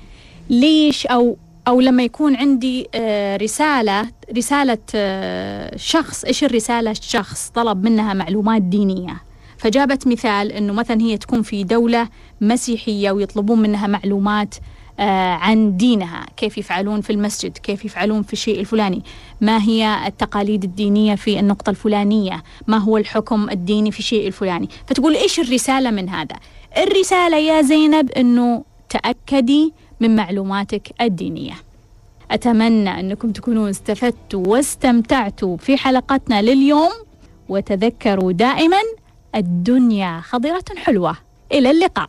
ليش أو أو لما يكون عندي آه، رسالة رسالة آه، شخص إيش الرسالة؟ شخص طلب منها معلومات دينية. فجابت مثال أنه مثلا هي تكون في دولة مسيحية ويطلبون منها معلومات عن دينها. كيف يفعلون في المسجد كيف يفعلون في الشيء الفلاني. ما هي التقاليد الدينية في النقطة الفلانية؟ ما هو الحكم الديني في الشيء الفلاني؟ فتقول إيش الرسالة من هذا؟ الرسالة يا زينب أنه تأكدي من معلوماتك الدينية. أتمنى أنكم تكونوا استفدتوا واستمتعتوا في حلقتنا لليوم وتذكروا دائما الدنيا خضرة حلوة. إلى اللقاء.